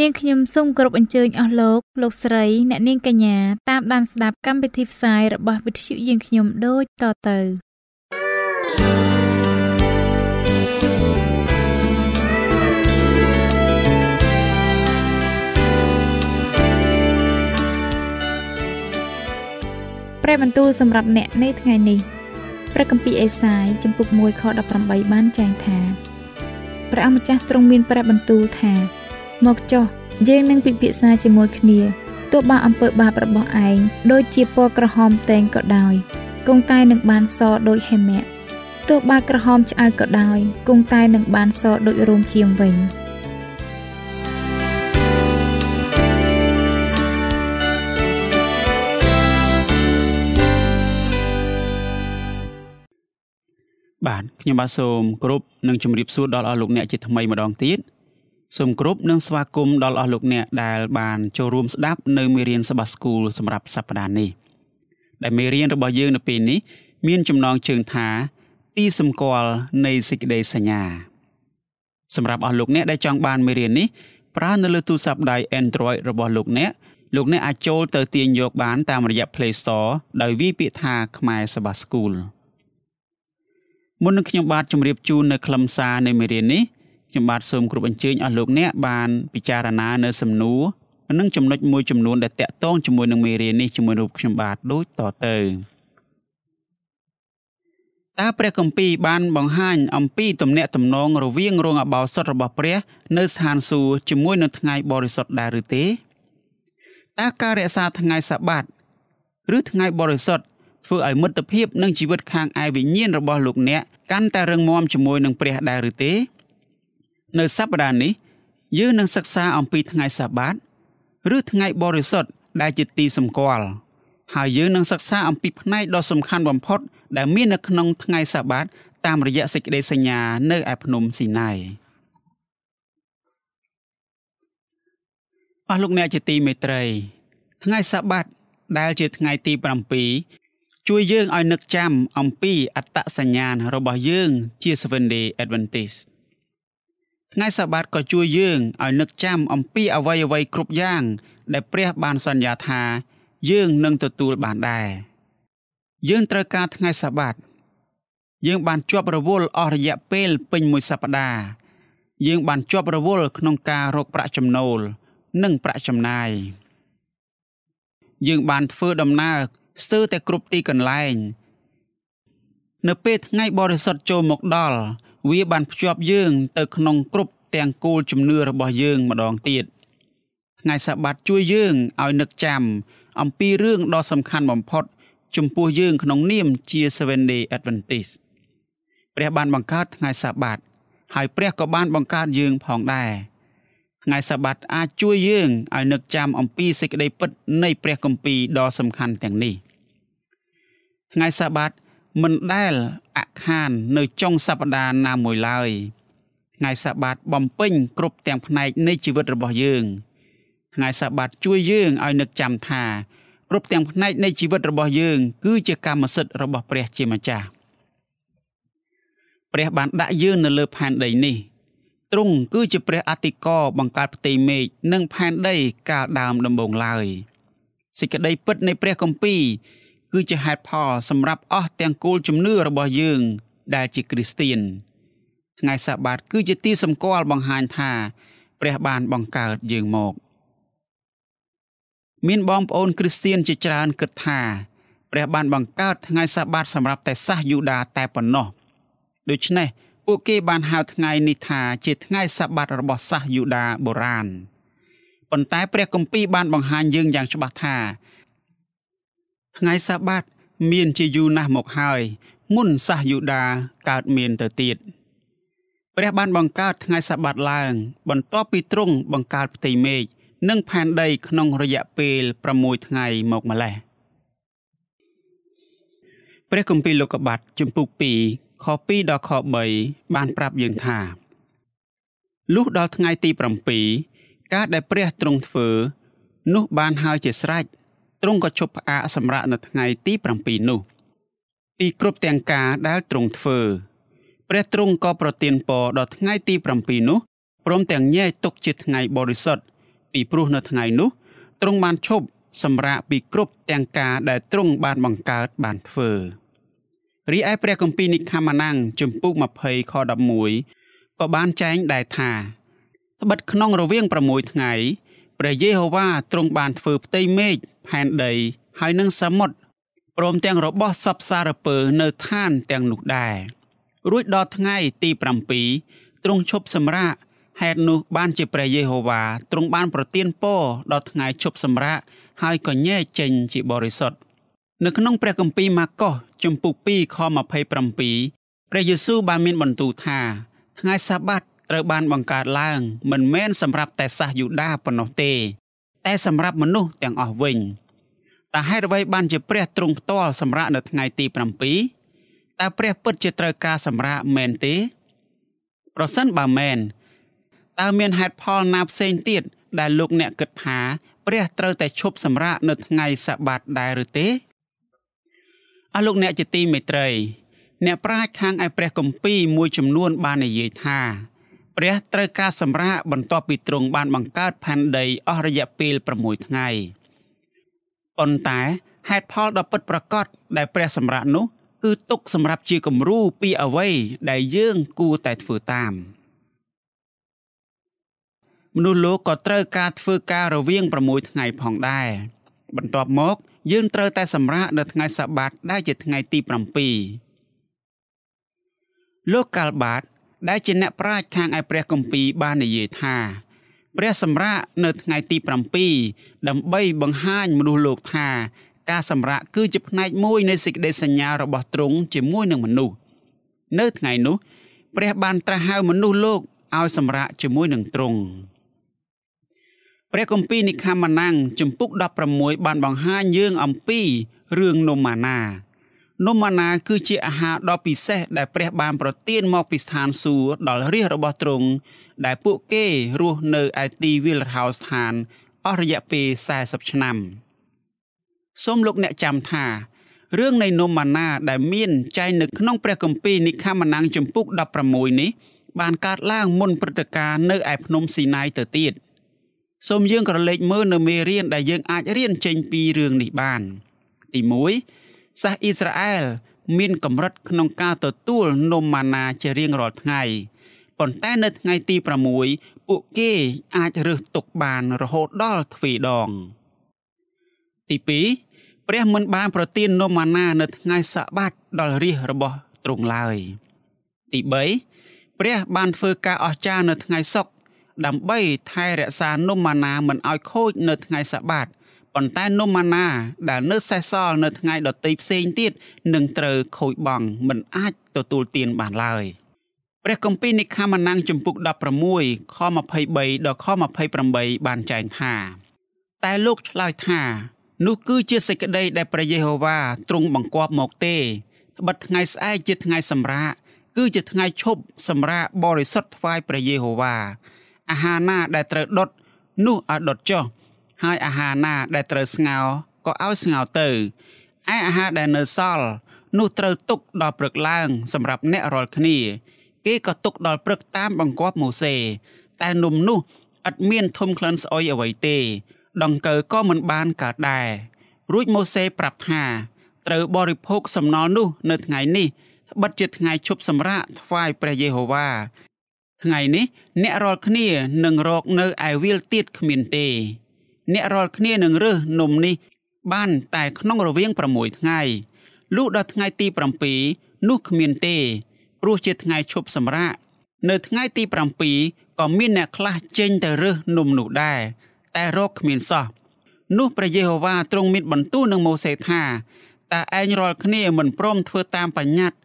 នាងខ្ញុំសូមគោរពអញ្ជើញអស់លោកលោកស្រីអ្នកនាងកញ្ញាតាមដានស្ដាប់កម្មវិធីផ្សាយរបស់វិទ្យុយើងខ្ញុំដូចតទៅព្រះបន្ទូលសម្រាប់អ្នកនៅថ្ងៃនេះព្រះគម្ពីរអេសាយចំពុក1ខ18បានចែងថាព្រះអម្ចាស់ទ្រង់មានព្រះបន្ទូលថា មកចុះយើងនឹងពិភាក្សាជាមួយគ្នាទោះបើអំពើបាបរបស់ឯងដូចជាពណ៌ក្រហមតែងក៏ដោយគង់តែនឹងបានសដូចហេមៈទោះបើក្រហមឆ្អៅក៏ដោយគង់តែនឹងបានសដូចរោមជាមវិញបាទខ្ញុំបាទសូមគោរពនិងជម្រាបសួរដល់អស់លោកអ្នកជាថ្មីម្ដងទៀត សូមគោរពនិងស្វាគមន៍ដល់អស់លោកអ្នកដែលបានចូលរួមស្ដាប់នៅមេរៀនសបាស្គូលសម្រាប់សប្តាហ៍នេះដែលមេរៀនរបស់យើងនៅពេលនេះ មានចំណងជើងថា ទីសម្គាល់នៃសេចក្តីសញ្ញា សម្រាប់អស់លោកអ្នកដែលចង់បានមេរៀននេះប្រើនៅលើទូរស័ព្ទដៃ Android របស់លោកអ្នកលោកអ្នកអាចចូលទៅទាញយកបានតាមរយៈ Play Store ដោយវាយពាក្យថាខ្មែរសបាស្គូលមុននឹងខ្ញុំបាទជម្រាបជូននៅខ្លឹមសារនៃមេរៀននេះ ខ្ញុំបាទសូមគោរពអញ្ជើញអស់លោកអ្នកបានពិចារណានៅសំណួរនិងចំណុចមួយចំនួនដែលតាក់ទងជាមួយនឹងមេរៀននេះជាមួយរូបខ្ញុំបាទដូចតទៅតើព្រះគម្ពីរបានបង្ហាញអំពីទំនាក់ទំនងរវាងរោងអបោសុតរបស់ព្រះនៅស្ថានសួគ៌ជាមួយនឹងថ្ងៃបរិសុទ្ធដែរឬទេតើការរក្សាថ្ងៃសាបាតឬថ្ងៃបរិសុទ្ធធ្វើឲ្យមិត្តភាពនិងជីវិតខាងឯវិញ្ញាណរបស់លោកអ្នកកាន់តែរឹងមាំជាមួយនឹងព្រះដែរឬទេ នៅសប្តាហ៍នេះយើងនឹងសិក្សាអំពីថ្ងៃសាបាតឬថ្ងៃបរិសុទ្ធដែលជាទីសម្គាល់ហើយយើងនឹងសិក្សាអំពីផ្នែកដ៏សំខាន់បំផុត ដែលមាននៅក្នុងថ្ងៃសាបាតតាមរយៈសេចក្តីសញ្ញានៅឯភ្នំស៊ីណាយអស់លោកអ្នកជាទីមេត្រី ថ្ងៃសាបាតដែលជាថ្ងៃទី7ជួយយើងឲ្យនឹកចាំអំពីអត្តសញ្ញាណរបស់យើងជា Seventh Day Adventist ថ្ងៃសាបាតក៏ជួយយើងឲ្យនឹកចាំអំពីអ្វីអ្វីគ្រប់យ៉ាង ដែលព្រះបានសន្យាថា យើងនឹងទទួលបានដែរយើងត្រូវការថ្ងៃសាបាតយើងបានជាប់រវល់អស់រយៈពេលពេញមួយសប្តាហ៍យើងបានជាប់រវល់ក្នុងការរកប្រាក់ចំណូល និងប្រាក់ចំណាយយើងបានធ្វើដំណើរស្ទើរតែគ្រប់ទីកន្លែង នៅពេលថ្ងៃបរិសុទ្ធចូលមកដល់ វាបានភ្ជាប់យើងទៅក្នុងគ្រប់ទាំងគោលជំនឿរបស់យើងម្ដងទៀតថ្ងៃសបាតជួយយើងឲ្យនឹកចាំ អំពីរឿងដ៏សំខាន់បំផុត ចំពោះយើងក្នុងនាមជា Seven Day Adventist ព្រះបានបង្កើតថ្ងៃសបាតហើយព្រះក៏បានបង្កើតយើងផងដែរថ្ងៃសបាតអាចជួយយើងឲ្យនឹកចាំអំពីសេចក្តីពិតនៃព្រះគម្ពីរដ៏សំខាន់ទាំងនេះថ្ងៃសបាត មិនដែលអខាននៅចុងសប្តាហ៍ណាមួយឡើយថ្ងៃសបាតបំពេញគ្រប់ទាំងផ្នែកនៃជីវិតរបស់យើងថ្ងៃសបាតជួយយើងឲ្យនឹកចាំថាគ្រប់ទាំងផ្នែកនៃជីវិតរបស់យើង គឺជាកម្មសិទ្ធិរបស់ព្រះជាម្ចាស់ព្រះបានដាក់យើងនៅលើផែនដីនេះទ្រង់គឺជាព្រះអធិការបង្កើតផ្ទៃមេឃនិងផែនដីកាលដើមដំបូងឡើយសេចក្តីពិតនៃព្រះគម្ពីរ គឺជាហេតុផលសម្រាប់អស់ទាំងគោលជំនឿរបស់យើង ដែលជាគ្រីស្ទៀនថ្ងៃសាបាតគឺជាទីសម្គាល់បង្ហាញថា ព្រះបានបង្កើតយើងមក មានបងប្អូនគ្រីស្ទៀនជាច្រើនគិតថាព្រះបានបង្កើតថ្ងៃសាបាតសម្រាប់តែសាសយូដាតែប៉ុណ្ណោះដូច្នេះពួកគេបានហៅថ្ងៃនេះថាជាថ្ងៃសាបាតរបស់សាសយូដាបុរាណប៉ុន្តែព្រះគម្ពីរបានបង្ហាញយើងយ៉ាងច្បាស់ថា ថ្ងៃសាបាត មានជាយូរណាស់មកហើយមុនសាសយូដាកើតមានទៅទៀតព្រះបានបង្កើតថ្ងៃសបាតឡើង បន្ទាប់ពីទ្រង់បង្កើតផ្ទៃមេឃនិងផែនដីក្នុងរយៈពេល6ថ្ងៃមកម្លេះព្រះគម្ពីរលោកុបាទជំពូក2ខ2ដល់ខ3បានប្រាប់យើងថាលុះដល់ថ្ងៃទី7ការដែលព្រះទ្រង់ធ្វើ នោះបានហើយជាស្រេច ទ្រង់ក៏ជប់ផ្អាកសម្រាប់នៅថ្ងៃទី7នោះ ពីគ្រប់ទាំងការដែលទ្រង់ធ្វើ ព្រះទ្រង់ក៏ប្រទានពរដល់ថ្ងៃទី7នោះព្រមទាំងញែកទុកជាថ្ងៃបរិសុទ្ធពីព្រោះនៅថ្ងៃនោះទ្រង់បានឈប់សម្រាកពីគ្រប់ទាំងការដែលទ្រង់បានបង្កើតបានធ្វើរីឯព្រះគម្ពីរនិខមណាំងជំពូក20ខ11ក៏បានចែងដែរថាត្បិតក្នុងរវាង6ថ្ងៃព្រះយេហូវ៉ាទ្រង់បានធ្វើផ្ទៃមេឃ ផែនដី ហើយនិងសមុទ្រព្រមទាំងរបស់សពសារពើនៅឋានទាំងនោះដែររួចដល់ថ្ងៃទី7ទ្រង់ឈប់សម្រាកហេតុនោះបានជាព្រះយេហូវ៉ាទ្រង់បានប្រទានពរដល់ថ្ងៃឈប់សម្រាកហើយក៏ញែកចេញជាបរិសុទ្ធនៅក្នុងព្រះគម្ពីរម៉ាកុសជំពូក2ខ27ព្រះយេស៊ូវបានមានបន្ទូលថាថ្ងៃសាបាតត្រូវបានបង្កើតឡើងមិនមែនសម្រាប់តែសាសយូដាប៉ុណ្ណោះទេ តែសម្រាប់មនុស្សទាំងអស់វិញតើហេតុអ្វីបានជាព្រះទ្រង់ផ្ទាល់សម្រាប់នៅថ្ងៃទី7តើព្រះពិតជាត្រូវការសម្រាប់មែនទេប្រសិនបើមែនតើមានហេតុផលណាផ្សេងទៀតដែលលោកអ្នកគិតថាព្រះត្រូវតែឈប់សម្រាកនៅថ្ងៃសបាតដែរឬទេអស់លោកអ្នកជាទីមេត្រី អ្នកប្រាជ្ញខាងឯព្រះគម្ពីរមួយចំនួនបាននិយាយថា ព្រះត្រូវការសម្រាកបន្ទាប់ពីទ្រង់បានបង្កើតផែនដីអស់រយៈពេល6ថ្ងៃប៉ុន្តែហេតុផលដ៏ពិតប្រាកដដែលព្រះសម្រាកនោះគឺទុកសម្រាប់ជាគំរូពីអ្វីដែលយើងគួរតែធ្វើតាមមនុស្សលោកក៏ត្រូវការធ្វើការរវាង6ថ្ងៃផងដែរបន្ទាប់មក យើងត្រូវតែសម្រាកនៅថ្ងៃសបាតដែលជាថ្ងៃទី7លោកកាល់បាត ដែលជាអ្នកប្រាជ្ញខាងឯព្រះគម្ពីរបាននិយាយថាព្រះសម្រាកនៅថ្ងៃទី7ដើម្បីបង្ហាញមនុស្សលោកថាការសម្រាកគឺជាផ្នែកមួយនៃសេចក្តីសញ្ញារបស់ទ្រង់ជាមួយនឹងមនុស្សនៅថ្ងៃនោះព្រះបានត្រាស់ហៅមនុស្សលោកឲ្យសម្រាកជាមួយនឹងទ្រង់ព្រះគម្ពីរនិខមណាំងជំពូក16បានបង្ហាញយើងអំពីរឿងនំម៉ាណា នំម៉ាណាគឺជាអាហារដ៏ពិសេសដែលព្រះបានប្រទានមកពីស្ថានសួគ៌ដល់រាជរបស់ទ្រង់ដែលពួកគេរស់នៅឯទីវាលរហោស្ថានអស់រយៈពេល40ឆ្នាំសូមលោកអ្នកចាំថារឿងនៃនំម៉ាណាដែលមានចែងនៅក្នុងព្រះគម្ពីរនិខមណាំងជំពូក16នេះបានកើតឡើងមុនព្រឹត្តិការណ៍នៅឯភ្នំស៊ីណាយទៅទៀតសូមយើងក្រឡេកមើលនៅមេរៀនដែលយើងអាចរៀនចេញពីរឿងនេះបាន ទី1 សាសអ៊ីស្រាអែលមានកម្រិតក្នុងការទទួលនំម៉ាណាជារៀងរាល់ថ្ងៃប៉ុន្តែនៅថ្ងៃទី6ពួកគេអាចរើសទុកបានរហូតដល់ទ្វេដង ទី2ព្រះមិនបានប្រទាននំម៉ាណានៅថ្ងៃសបាតដល់រាជរបស់ទ្រង់ឡើយ ទី3ព្រះបានធ្វើការអស្ចារ្យនៅថ្ងៃសុក្រដើម្បីថែរក្សានំម៉ាណាមិនឲ្យខូចនៅថ្ងៃសបាត ប៉ុន្តែនំម៉ាណាដែលនៅសេសសល់នៅថ្ងៃដទៃផ្សេងទៀតនឹងត្រូវខូចបង់មិនអាចទទួលទានបានឡើយព្រះគម្ពីរនិខមណាំងជំពូក16ខ23ដល់ខ28បានចែងថាតែលោកឆ្លើយថា នោះគឺជាសេចក្តីដែលព្រះយេហូវ៉ាទ្រង់បង្គាប់មកទេត្បិតថ្ងៃស្អែកជាថ្ងៃសម្រាកគឺជាថ្ងៃឈប់សម្រាកបរិសុទ្ធថ្វាយព្រះយេហូវ៉ាអាហារណាដែលត្រូវដុតនោះឲ្យដុតចុះ ហើយអាហារណាដែលត្រូវស្ងោរក៏ឲ្យស្ងោរទៅឯអាហារដែលនៅសល់នោះត្រូវទុកដល់ព្រឹកឡើង សម្រាប់អ្នករាល់គ្នា គេក៏ទុកដល់ព្រឹកតាមបង្គាប់ម៉ូសេតែនំនោះឥតមានធំក្លិនស្អុយអ្វីទេ ដង្កូវក៏មិនបានកើតដែររួចម៉ូសេប្រាប់ថាត្រូវបរិភោគសំណល់នោះ នៅថ្ងៃនេះបិទជាថ្ងៃឈប់សម្រាកថ្វាយព្រះយេហូវ៉ាថ្ងៃនេះ អ្នករាល់គ្នានឹងរកនៅឯវាលទៀតគ្មានទេ អ្នករាល់គ្នានឹងរើសនំនេះ បានតែក្នុងរវាង6ថ្ងៃលុះដល់ថ្ងៃទី7នោះគ្មានទេព្រោះជាថ្ងៃឈប់សម្រាកនៅថ្ងៃទី7ក៏មានអ្នកខ្លះចេញទៅរើសនំនោះដែរតែរកគ្មានសោះនោះព្រះយេហូវ៉ាទ្រង់មានបន្ទូលនឹងម៉ូសេថាតើឯងរាល់គ្នាមិនព្រមធ្វើតាមបញ្ញត្តិ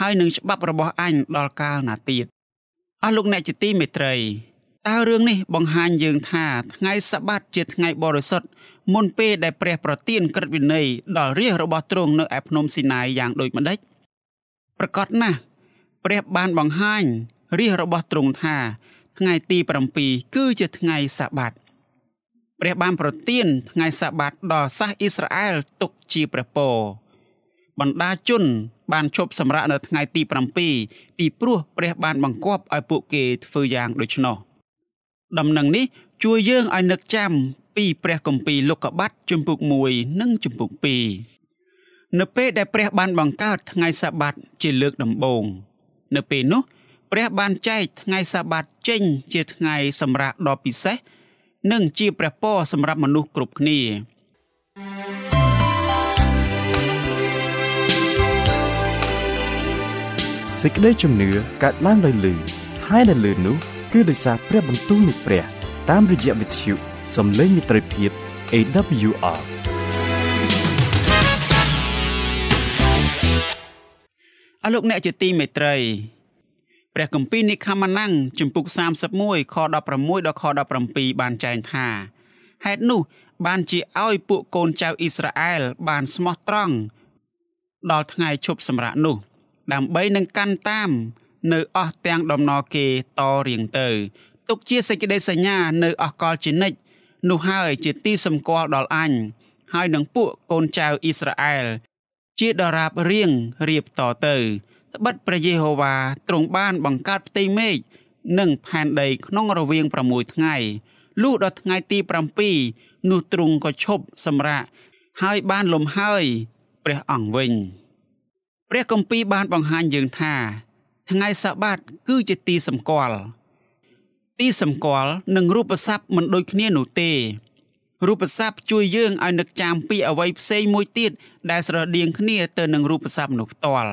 ហើយនឹងច្បាប់របស់អញដល់កាលណាទៀតអស់លោកអ្នកជាទីមេត្រី តើរឿងនេះបង្ហាញយើងថាថ្ងៃសបាតជាថ្ងៃបរិសុទ្ធមុនពេលដែលព្រះប្រទានក្រឹតវិន័យដល់រាជរបស់ទ្រង់នៅឯភ្នំស៊ីណាយយ៉ាងដូចម្ដេចប្រកាសណាស់ព្រះបានបង្ហាញរាជរបស់ទ្រង់ថាថ្ងៃទី7គឺជាថ្ងៃសបាតព្រះបានប្រទានថ្ងៃសបាតដល់សាសអ៊ីស្រាអែលទុកជាព្រះពរបណ្ដាជន បានឈប់សម្រាកនៅថ្ងៃទី7ពីព្រោះព្រះបានបង្គាប់ឲ្យពួកគេធ្វើយ៉ាងដូច្នោះ ដំណឹងនេះជួយយើងឲ្យនឹកចាំពីព្រះគម្ពីរលោកុបាតជំពូក1និងជំពូក2នៅពេលដែលព្រះបានបង្កើតថ្ងៃសបាតជាលើកដំបូងនៅពេលនោះព្រះបានចែកថ្ងៃសបាតចេញជាថ្ងៃសម្រាប់ដ៏ពិសេសនិងជាព្រះពរសម្រាប់មនុស្សគ្រប់គ្នាសេចក្តីជំនឿកើតឡើងដោយលឺហើយដែលលឺនោះ គឺដោយសារព្រះបន្ទូលនៃព្រះ តាមរយៈវិទ្យុសំឡេងមិត្តភាព AWR អរលោកអ្នកជាទីមេត្រីព្រះគម្ពីរនិខាម៉ាណាំងជំពូក31ខ16ដល់ខ17បានចែងថាហេតុនោះ បានជាឲ្យពួកកូនចៅអ៊ីស្រាអែលបានស្មោះត្រង់ដល់ថ្ងៃឈប់សម្រាកនោះ ដើម្បីនឹងកាន់តាម នៅអស់ទាំងដំណរគេតរៀងទៅទុកជាសេចក្តីសញ្ញានៅអស់កលជានិច្ចនោះហើយជាទីសម្គាល់ដល់អញហើយនឹងពួកកូនចៅអ៊ីស្រាអែលជាដរាបរៀងរៀបតទៅត្បិតព្រះយេហូវ៉ាទ្រង់បានបង្កើតផ្ទៃមេឃនិងផែនដីក្នុងរវាង6ថ្ងៃលុះដល់ថ្ងៃទី7នោះទ្រង់ក៏ឈប់សម្រាកហើយបានលំហើយព្រះអង្គវិញ ព្រះគម្ពីរបានបង្ហាញយើងថា ថ្ងៃសបាតគឺជាទីសម្គាល់ទីសម្គាល់និងរូបស័ព្ទមិនដូចគ្នានោះទេរូបស័ព្ទជួយយើងឲ្យនឹកចាំពីអ្វីផ្សេងមួយទៀតដែលស្រដៀងគ្នាទៅនឹងរូបស័ព្ទនោះផ្ទាល់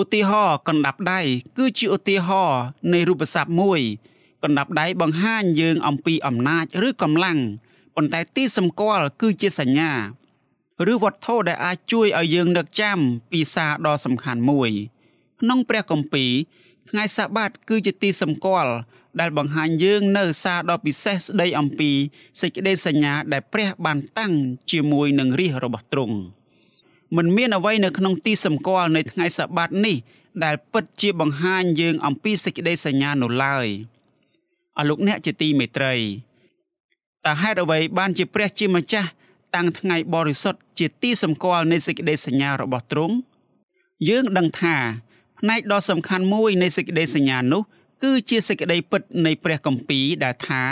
ឧទាហរណ៍កណ្ដាប់ដៃគឺជាឧទាហរណ៍នៃរូបស័ព្ទមួយកណ្ដាប់ដៃបង្ហាញយើងអំពីអំណាចឬកម្លាំងប៉ុន្តែទីសម្គាល់គឺជាសញ្ញាឬវត្ថុដែលអាចជួយឲ្យយើងនឹកចាំពីសារដ៏សំខាន់មួយ ក្នុងព្រះគម្ពីរថ្ងៃសាបាតគឺជាទីសម្គាល់ដែលបង្ហាញយើងនៅសារដ៏ពិសេសស្ដីអំពីសេចក្តីសញ្ញាដែលព្រះបានតាំងជាមួយនឹងរាជរបស់ទ្រង់មិនមានអ្វីនៅក្នុងទីសម្គាល់នៃថ្ងៃសបាតនេះដែលពិតជាបង្ហាញយើងអំពីសេចក្តីសញ្ញានោះឡើយអរលោកអ្នកជាទីមេត្រីតើហេតុអ្វីបានជាព្រះជាម្ចាស់តាំងថ្ងៃបរិសុទ្ធជាទីសម្គាល់នៃសេចក្តីសញ្ញារបស់ទ្រង់យើងដឹងថា ផ្នែកដ៏សំខាន់មួយនៃសេចក្តីសញ្ញានោះ គឺជាសេចក្តីពិតនៃព្រះគម្ពីរដែលថា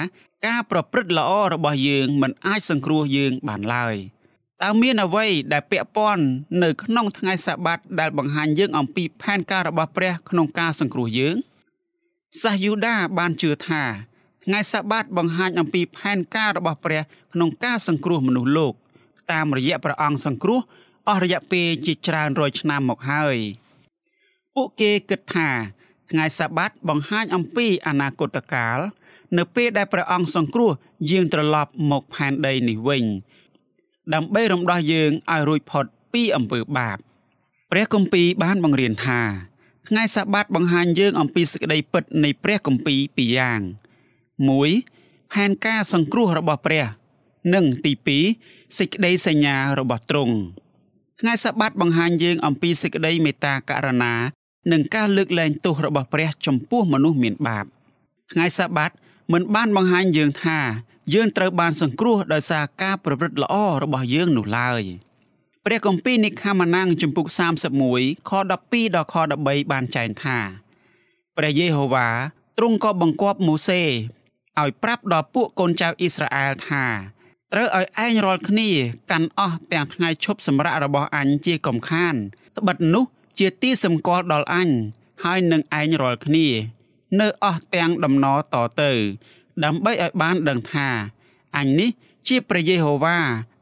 ការប្រព្រឹត្តល្អរបស់យើងមិនអាចសង្គ្រោះយើងបានឡើយតើមានអ្វីដែលពាក់ព័ន្ធនៅក្នុងថ្ងៃសបាតដែលបង្ហាញយើងអំពីផែនការរបស់ព្រះក្នុងការសង្គ្រោះយើងសាសយូដាបានជឿថាថ្ងៃសបាតបង្ហាញអំពីផែនការរបស់ព្រះក្នុងការសង្គ្រោះមនុស្សលោក តាមរយៈព្រះអង្គសង្គ្រោះអស់រយៈពេលជាច្រើនរយឆ្នាំមកហើយ ពួកគេគិតថាថ្ងៃសាបាតបង្ហាញអំពីអនាគតកាល នៅពេលដែលព្រះអង្គសង្គ្រោះយើងត្រឡប់មកផែនដីនេះវិញ ដើម្បីរំដោះយើងឲ្យរួចផុតពីអំពើបាបព្រះគម្ពីរបានបង្រៀនថាថ្ងៃសាបាតបង្ហាញយើងអំពីសេចក្តីពិតនៃព្រះគម្ពីរពីរយ៉ាង1ផែនការសង្គ្រោះរបស់ព្រះនិងទី2សេចក្តីសញ្ញារបស់ទ្រង់ថ្ងៃសាបាតបង្ហាញយើងអំពីសេចក្តីមេត្តាករុណា និងការលើកលែងទោសរបស់ព្រះចំពោះមនុស្សមានបាបថ្ងៃសាបាតមិនបានបង្ហាញយើងថាយើងត្រូវបានសង្គ្រោះដោយសារការប្រព្រឹត្តល្អរបស់យើងនោះឡើយព្រះគម្ពីរនិខាម៉ានាំងជំពូក31ខ12ដល់ខ13បានចែងថាព្រះយេហូវ៉ាទ្រង់ក៏បង្គាប់ម៉ូសេឲ្យប្រាប់ដល់ពួកកូនចៅអ៊ីស្រាអែលថាត្រូវឲ្យឯងរាល់គ្នា កាន់អស់ទាំងថ្ងៃឈប់សម្រាករបស់អញជាកំខានត្បិតនោះ ជាទីសម្គាល់ដល់អញហើយនឹងឯងរាល់គ្នា នៅអស់ទាំងដំណរតទៅ ដើម្បីឲ្យបានដឹងថាអញនេះជាព្រះយេហូវ៉ា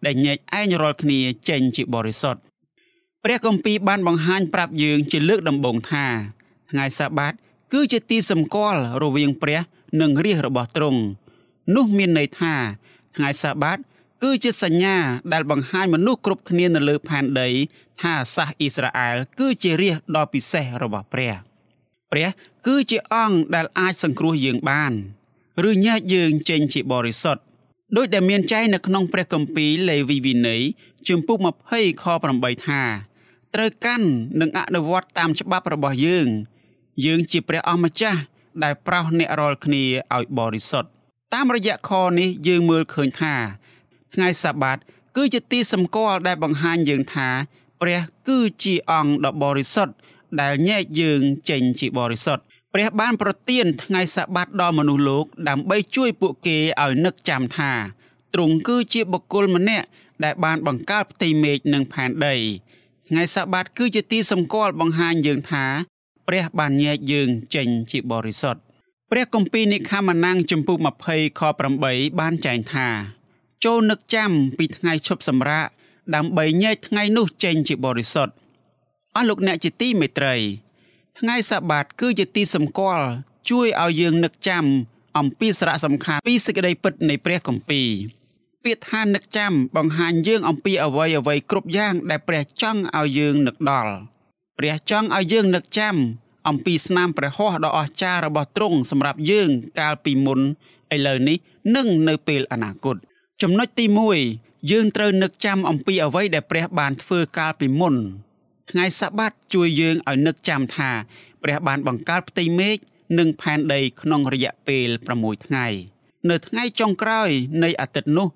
ដែលញែកឯងរាល់គ្នាចេញជាបរិសុទ្ធព្រះគម្ពីរបានបង្ហាញប្រាប់យើងជាលើកដំបូងថាថ្ងៃសាបាត គឺជាទីសម្គាល់រវាងព្រះ និងរាជរបស់ទ្រង់នោះមានន័យថាថ្ងៃសាបាត គឺជាសញ្ញាដែលបង្ហាញមនុស្សគ្រប់គ្នានៅលើផែនដី ថាសាសអ៊ីស្រាអែលគឺជារាជដ៏ពិសេសរបស់ព្រះព្រះគឺជាអង្គដែលអាចសង្គ្រោះយើងបាន ឬញែកយើងចេញជាបរិសុទ្ធដោយដែលមានចែងនៅក្នុងព្រះគម្ពីរលេវីវិន័យជំពូក20ខ8ថាត្រូវកាន់និងអនុវត្តតាមច្បាប់របស់យើង យើងជាព្រះអម្ចាស់ដែលប្រោសអ្នករាល់គ្នាឲ្យបរិសុទ្ធតាមរយៈខនេះយើងមើលឃើញថា ថ្ងៃសាបាត គឺជាទីសម្គាល់ដែលបង្ហាញយើងថា ព្រះគឺជាអង្គដ៏បរិសុទ្ធដែលញែកយើងចេញជាបរិសុទ្ធព្រះបានប្រទានថ្ងៃសាបាតដល់មនុស្សលោកដើម្បីជួយពួកគេឲ្យនឹកចាំថាទ្រង់គឺជាបុគ្គលម្នាក់ដែលបានបង្កើតផ្ទៃមេឃនិងផែនដីថ្ងៃសាបាតគឺជាទីសម្គាល់បង្ហាញយើងថា ព្រះបានញែកយើងចេញជាបរិសុទ្ធព្រះគម្ពីរនិខាម៉ានាំងចំពុក20ខ8បានចែងថា ចូលនឹកចាំពីថ្ងៃឈប់សម្រាកដើម្បីញែកថ្ងៃនោះចេញជាបរិសុទ្ធអស់លោកអ្នកជាទីមេត្រី ថ្ងៃសាបាតគឺជាទីសម្គាល់ជួយឲ្យយើងនឹកចាំអំពីសារៈសំខាន់ពីសេចក្តីពិតនៃព្រះគម្ពីរពាក្យថានឹកចាំបង្ហាញយើងអំពីអ្វីអ្វីគ្រប់យ៉ាងដែលព្រះចង់ឲ្យយើងនឹកដល់ព្រះចង់ឲ្យយើងនឹកចាំអំពីស្នាមព្រះហស្ថដ៏អស្ចារ្យរបស់ទ្រង់សម្រាប់យើងកាលពីមុនឥឡូវនេះនិងនៅពេលអនាគត ចំណុចទី1យើងត្រូវនឹកចាំអំពីអ្វីដែលព្រះបានធ្វើកាលពីមុនថ្ងៃសាបាតជួយយើងឲ្យនឹកចាំថាព្រះបានបង្កើតផ្ទៃមេឃនិងផែនដីក្នុងរយៈពេល6ថ្ងៃនៅថ្ងៃចុងក្រោយនៃអាទិត្យនោះ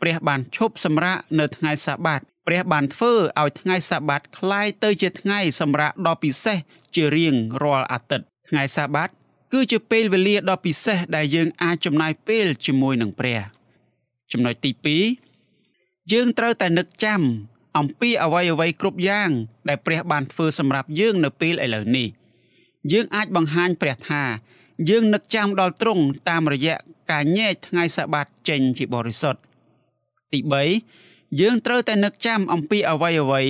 ព្រះបានឈប់សម្រាកនៅថ្ងៃសាបាតព្រះបានធ្វើឲ្យថ្ងៃសាបាតคล้ายទៅជាថ្ងៃសម្រាកដ៏ពិសេសជារៀងរាល់អាទិត្យថ្ងៃសាបាតគឺជាពេលវេលាដ៏ពិសេសដែលយើងអាចចំណាយពេលជាមួយនឹងព្រះ ចំណុចទី2យើងត្រូវតែនឹកចាំ អំពីអ្វីអ្វីគ្រប់យ៉ាង ដែលព្រះបានធ្វើសម្រាប់យើងនៅពេលឥឡូវនេះ យើងអាចបង្ហាញព្រះថា យើងនឹកចាំដល់ទ្រង់តាមរយៈការញែកថ្ងៃសបាតចេញជាបរិសុទ្ធទី3យើងត្រូវតែនឹកចាំអំពីអ្វីអ្វី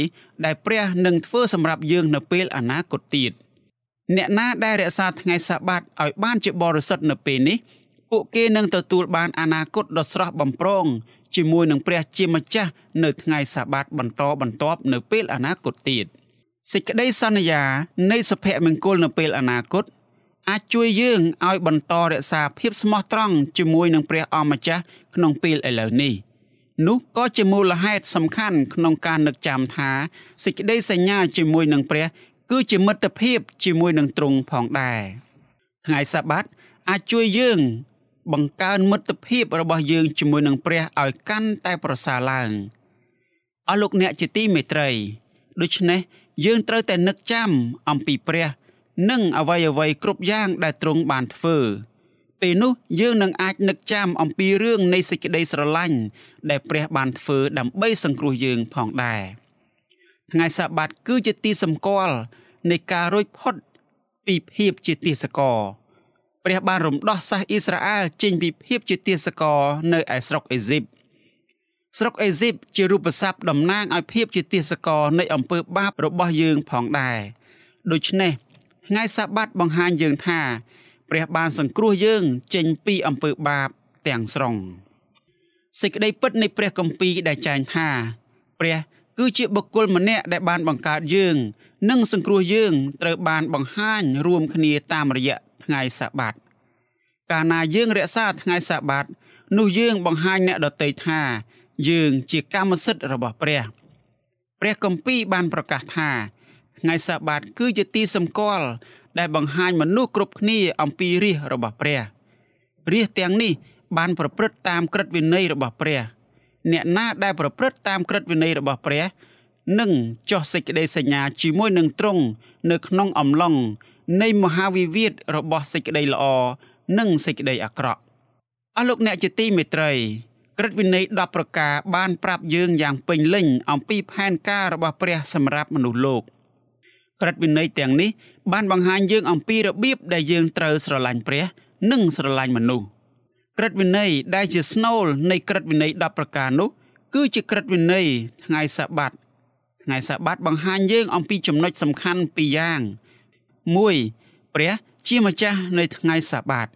ដែលព្រះនឹងធ្វើសម្រាប់យើងនៅពេលអនាគតទៀតអ្នកណាដែលរក្សាថ្ងៃសបាតឲ្យបានជាបរិសុទ្ធនៅពេលនេះ ពួកគេនឹងទទួលបានអនាគតដ៏ស្រស់បំព្រងជាមួយនឹងព្រះជាម្ចាស់នៅថ្ងៃសាបាតបន្តបន្ទាប់នៅពេលអនាគតទៀតសេចក្តីសន្យានៃសុភមង្គលនៅពេលអនាគតអាចជួយយើងឲ្យបន្តរក្សាភាពស្មោះត្រង់ជាមួយនឹងព្រះអម្ចាស់ក្នុងពេលឥឡូវនេះនោះក៏ជាមូលហេតុសំខាន់ក្នុងការនឹកចាំថាសេចក្តីសញ្ញាជាមួយនឹងព្រះ គឺជាមិត្តភាពជាមួយនឹងទ្រង់ផងដែរថ្ងៃសាបាតអាចជួយយើង បង្កើនមិត្តភាពរបស់យើងជាមួយនឹងព្រះឲ្យកាន់តែប្រសើរឡើងអស់លោកអ្នកជាទីមេត្រីដូច្នេះយើងត្រូវតែនឹកចាំអំពីព្រះ និងអ្វីអ្វីគ្រប់យ៉ាងដែលទ្រង់បានធ្វើពេលនោះយើងនឹងអាចនឹកចាំអំពីរឿងនៃសេចក្តីស្រឡាញ់ដែលព្រះបានធ្វើដើម្បីសង្គ្រោះយើងផងដែរថ្ងៃសាបាតគឺជាទីសម្គាល់នៃការរួចផុតពីភាពជាទាសករ ព្រះបានរំដោះសាសអ៊ីស្រាអែលចេញពីភាពជាទាសករនៅឯស្រុកអេស៊ីបស្រុកអេស៊ីបជារូបស័ព្ទតំណាងឲ្យភាពជាទាសករនៃអំពើបាបរបស់យើងផងដែរដូច្នេះថ្ងៃសាបាតបង្ហាញយើងថា ព្រះបានសង្គ្រោះយើងចេញពីអំពើបាបទាំងស្រុងសេចក្តីពិតនៃព្រះគម្ពីរដែលចែងថា ព្រះគឺជាបុគ្គលម្នាក់ដែលបានបង្កើតយើង និងសង្គ្រោះយើងត្រូវបានបង្ហាញរួមគ្នាតាមរយៈ ថ្ងៃសាបាតកាលណាយើងរក្សាថ្ងៃសាបាតនោះយើងបង្ហាញអ្នកដទៃថា យើងជាកម្មសិទ្ធិរបស់ព្រះ ព្រះគម្ពីរបានប្រកាសថាថ្ងៃសាបាតគឺជាទីសម្គាល់ដែលបង្ហាញមនុស្សគ្រប់គ្នាអំពីរាជរបស់ព្រះរាជទាំងនេះបានប្រព្រឹត្តតាមក្រឹតវិន័យរបស់ព្រះ អ្នកណាដែលប្រព្រឹត្តតាមក្រឹតវិន័យរបស់ព្រះនឹងចោះសេចក្តីសញ្ញាជាមួយនឹងទ្រង់នៅក្នុងអំឡុង នៃមហាវិវាទរបស់សេចក្តីល្អនិងសេចក្តីអាក្រក់អស់លោកអ្នកជាទីមេត្រីក្រឹតវិន័យ10ប្រការបានប្រាប់យើងយ៉ាងពេញលេញអំពីផែនការរបស់ព្រះសម្រាប់មនុស្សលោកក្រឹតវិន័យទាំងនេះបានបង្ហាញយើងអំពីរបៀបដែលយើងត្រូវស្រឡាញ់ព្រះ និងស្រឡាញ់មនុស្សក្រឹតវិន័យដែលជាស្នូលនៃក្រឹតវិន័យ10ប្រការនោះ គឺជាក្រឹតវិន័យថ្ងៃសាបាតថ្ងៃសាបាតបង្ហាញយើងអំពីចំណុចសំខាន់ពីរយ៉ាង 1ព្រះជាម្ចាស់នៃថ្ងៃសាបាត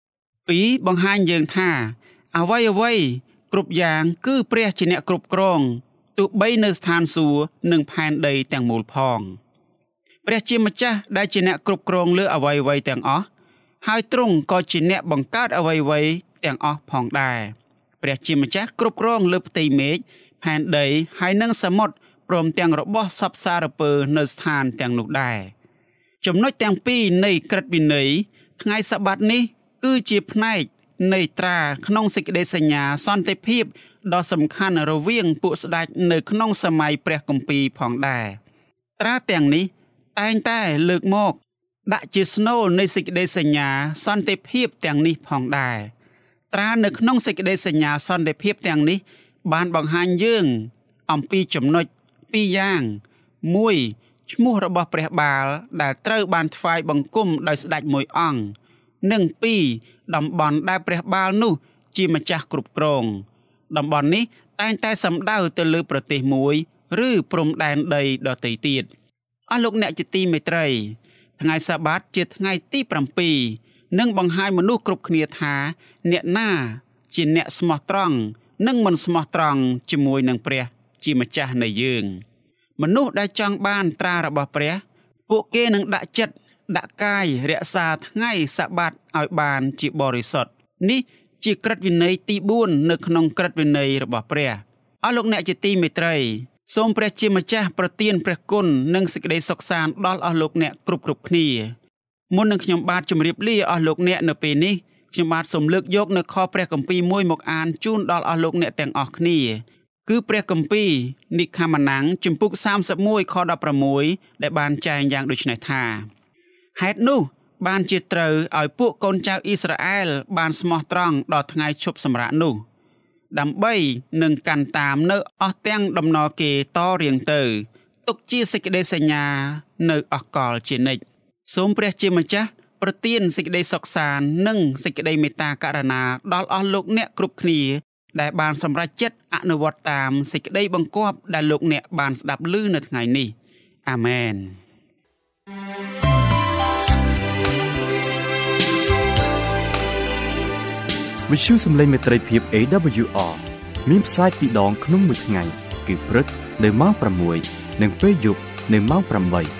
2បង្ហាញយើងថា អ្វីអ្វីគ្រប់យ៉ាងគឺព្រះជាអ្នកគ្រប់គ្រងទោះបីនៅស្ថានសួគ៌និងផែនដីទាំងមូលផងព្រះជាម្ចាស់ដែលជាអ្នកគ្រប់គ្រងលើអ្វីៗទាំងអស់ហើយទ្រង់ក៏ជាអ្នកបង្កើតអ្វីៗទាំងអស់ផងដែរព្រះជាម្ចាស់គ្រប់គ្រងលើផ្ទៃមេឃផែនដីហើយនិងសមុទ្រព្រមទាំងរបស់សពសារពើនៅស្ថានទាំងនោះដែរ ចំណុចទាំងពីរនៃក្រឹតវិន័យថ្ងៃសបាតនេះគឺជាផ្នែកនៃត្រាក្នុងសេចក្តីសញ្ញាសន្តិភាពដ៏សំខាន់រវាងពួកស្ដេចនៅក្នុងសម័យព្រះគម្ពីរផងដែរត្រាទាំងនេះតែងតែលើកមកដាក់ជាស្នូលនៃសេចក្តីសញ្ញាសន្តិភាពទាំងនេះផងដែរត្រានៅក្នុងសេចក្តីសញ្ញាសន្តិភាពទាំងនេះ បានបង្ហាញយើង អំពីចំណុចពីរយ៉ាង1 ឈ្មោះរបស់ព្រះបាលដែលត្រូវបានថ្វាយបង្គំដោយស្ដេចមួយអង្គនិង2តំបន់ដែលព្រះបាលនោះជាម្ចាស់គ្រប់គ្រងតំបន់នេះតែងតែសំដៅទៅលើប្រទេសមួយឬព្រំដែនដីដទៃទៀតអស់លោកអ្នកជាទីមេត្រីថ្ងៃសាបាតជាថ្ងៃទី7និងបង្ហាញមនុស្សគ្រប់គ្នាថា អ្នកណាជាអ្នកស្មោះត្រង់និងមិនស្មោះត្រង់ជាមួយនឹងព្រះជាម្ចាស់នៃយើង មនុស្សដែលចង់បានត្រារបស់ព្រះ ពួកគេនឹងដាក់ចិត្តដាក់កាយរក្សាថ្ងៃសាបាតឲ្យបានជាបរិសុទ្ធនេះជាក្រឹតវិន័យទី4នៅក្នុងក្រឹតវិន័យរបស់ព្រះអស់លោកអ្នកជាទីមេត្រីសូមព្រះជាម្ចាស់ប្រទានព្រះគុណនិងសេចក្តីសុខសាន្តដល់អស់លោកអ្នកគ្រប់គ្រប់គ្នាមុននឹងខ្ញុំបាទជម្រាបលាអស់លោកអ្នកនៅពេលនេះខ្ញុំបាទសូមលើកយកនៅខព្រះគម្ពីរមួយមកអានជូនដល់អស់លោកអ្នកទាំងអស់គ្នា គឺព្រះគម្ពីរនិខាម៉ាណាំងជំពូក31ខ16ដែលបានចែងយ៉ាងដូចនេះថាហេតុនោះ បានជាត្រូវឲ្យពួកកូនចៅអ៊ីស្រាអែលបានស្មោះត្រង់ដល់ថ្ងៃឈប់សម្រាកនោះ ដើម្បីនឹងកាន់តាមនៅអស់ទាំងដំណរគេតរៀងទៅទុកជាសេចក្តីសញ្ញា នៅអកលជានិច្ចសូមព្រះជាម្ចាស់ប្រទានសេចក្តីសុខសាន្តនិងសេចក្តីមេត្តាករុណាដល់អស់លោកអ្នកគ្រប់គ្នា ដែលបានសម្រេចចិត្តអនុវត្តតាមសេចក្តីបង្គាប់ដែលលោកអ្នកបានស្ដាប់ឮនៅថ្ងៃនេះអាមែនវិទ្យុសំឡេងមេត្រីភាព AWR មានផ្សាយពីរដងក្នុងមួយថ្ងៃ គឺព្រឹកនៅម៉ោង6និងពេលយប់នៅម៉ោង8